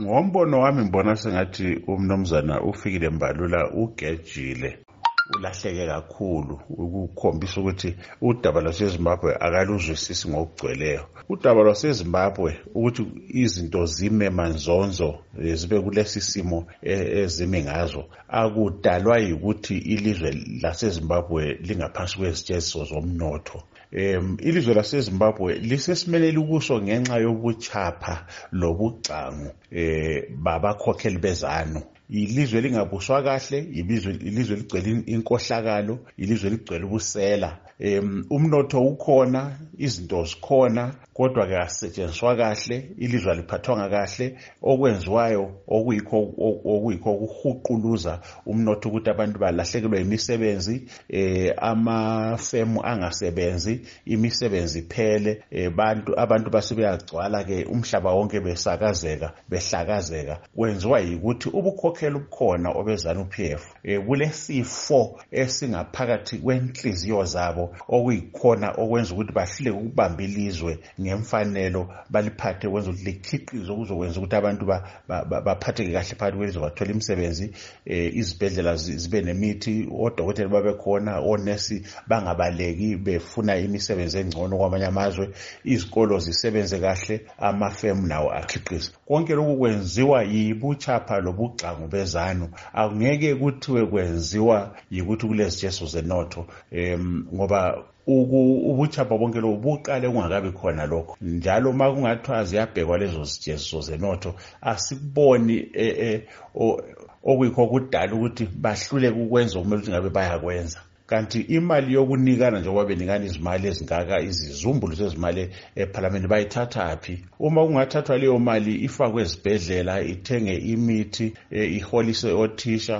ngombono wami ngibona sengathi umnumzana ufikile mbalula ugejile. Ulahleke kakhulu ukukhombisa ukuthi udaba lwasezimbabwe akaluzwisisi ngokugcweleyo. Udaba lwasezimbabwe ukuthi izinto zime manzonzo zibe kulesi simo ezime ngazo akudalwa yikuthi ilizwe lasezimbabwe lingaphansi kwezitshesiso zomnotho. Um ilizwe lasezimbabwe lisesimeleli kuso ngenxa yobuchapha lobugcangu um babakhokheli bezanu. Ilizwe lingabuswa kahle ilizwe ligcwele inkohlakalo ilizwe ligcwele ubusela. Um umnotho ukhona izinto zikhona kodwa ke asetshenziswa kahle ilizwe aliphathwanga kahle. Okwenziwayo okuyikho okuyikho ukuhuquluza umnotho ukuthi abantu balahlekelwe imisebenzi eh amafemu angasebenzi imisebenzi iphele eh bantu abantu basebeyagcwala ke umhlaba wonke besakazeka behlakazeka. Kwenziwa yikuthi ubukhokhela ubukhona obezana uPF eh kulesifo esingaphakathi kwenhliziyo zabo okuyikhona okwenza ukuthi bahluleke ukubamba ilizwe ngemfanelo baliphathe kwenza ukuthi likhiqize okuzokwenza ukuthi abantu baphatheke kahle phakathi kwelizwe bathola imisebenzi eh izibhedlela zibe nemithi odokotela babekhona onesi bangabaleki befuna imisebenzi engcono kwamanye amazwe izikolo zisebenze kahle amafemu nawo akhiqize. Konke lokhu kwenziwa yibuchapha lobugxangu bezanu akungeke kuthiwe kwenziwa yikuthi kulezijeso zenotho um ngoba ubuchapha bonke lobu buqale kungakabi khona lokho. Njalo uma kungathiwa ziyabhekwa lezo zijeziso zenotho asikuboni okuyikho kudala ukuthi bahluleke ukwenza okumele ukuthi ngabe bayakwenza. Kanti imali yokunikana njengoba benikana izimali ezingaka izizumbulu zezimali ephalamende bayithathaphi uma kungathathwa leyo mali ifakwe ezibhedlela ithenge imithi iholise othisha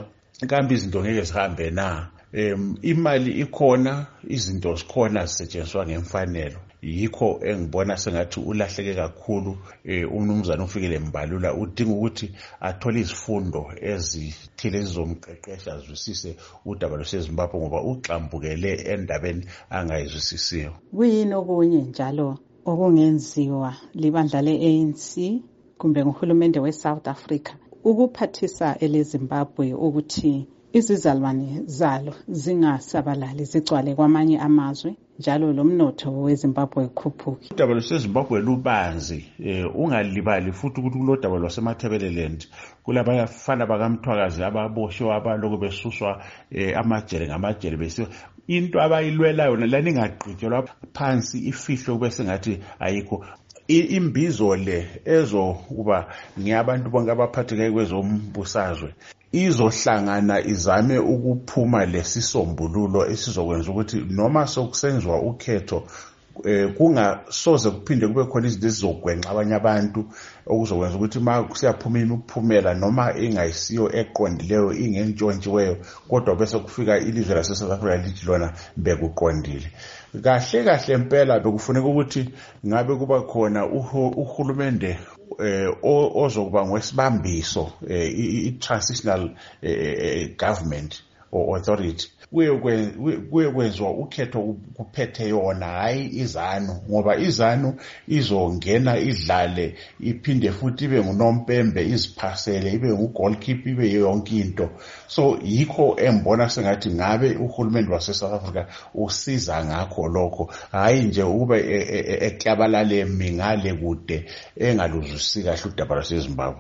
kambe izinto ngeke zihambe na? Um imali ikhona izinto zikhona zisetshenziswa ngemfanelo. Yikho engibona sengathi ulahleke kakhulu um umnumzane ufikile mbalula udinga ukuthi athole izifundo ezithile ezizomqeqesha azwisise udaba lwasezimbabwe ngoba uxambukele endabeni angayizwisisiyo. Kuyini okunye njalo okungenziwa libandla le-anc kumbe nguhulumende we-south africa ukuphathisa elezimbabwe ukuthi izizalwane zalo zingasabalali zigcwale kwamanye amazwe njalo lomnotho wezimbabwe ukhuphuke. Udaba lwasezimbabwe lubanzi um ungalibali futhi ukuthi kulodaba lwasemathebeleland kulabafana bakamthwakazi ababoshwe abalokhu besuswa um amajele ngamajele besiwa into abayilwelayo lani ingagqitshelwa phansi ifihlwe kube sengathi ayikho. Imbizo le ezokuba ngiyabantu bonke abaphathekayo kwezombusazwe izohlangana izame ukuphuma lesisombululo esizokwenza ukuthi noma sokusenziwa ukhetho eh kungasoze kuphinde kube khona izinto ezizogwenxa abanye abantu okuzokwenza ukuthi ma siyaphuma imiphumela noma ingayisiyo eqondileyo ingentshontshiweyo kodwa bese kufika ilizwe lase-south africa lithi lona bekuqondile. Kahle kahle impela bekufuneka ukuthi ngabe kuba khona uhulumende eh ozokuba ngwesibambiso i-transitional government. Or authority kuye kwenziwa ukhetho kuphethe yona hayi izanu ngoba izanu izongena idlale iphinde futhi ibe ngunompembe iziphasele ibe ngugoalkeeper ibe yonke into so yikho embona sengathi ngabe uhulumende wase-south africa usiza ngakho lokho hhayi nje ukube eklabalale mingale kude engaluzwisi kahle udaba lwasezimbabwe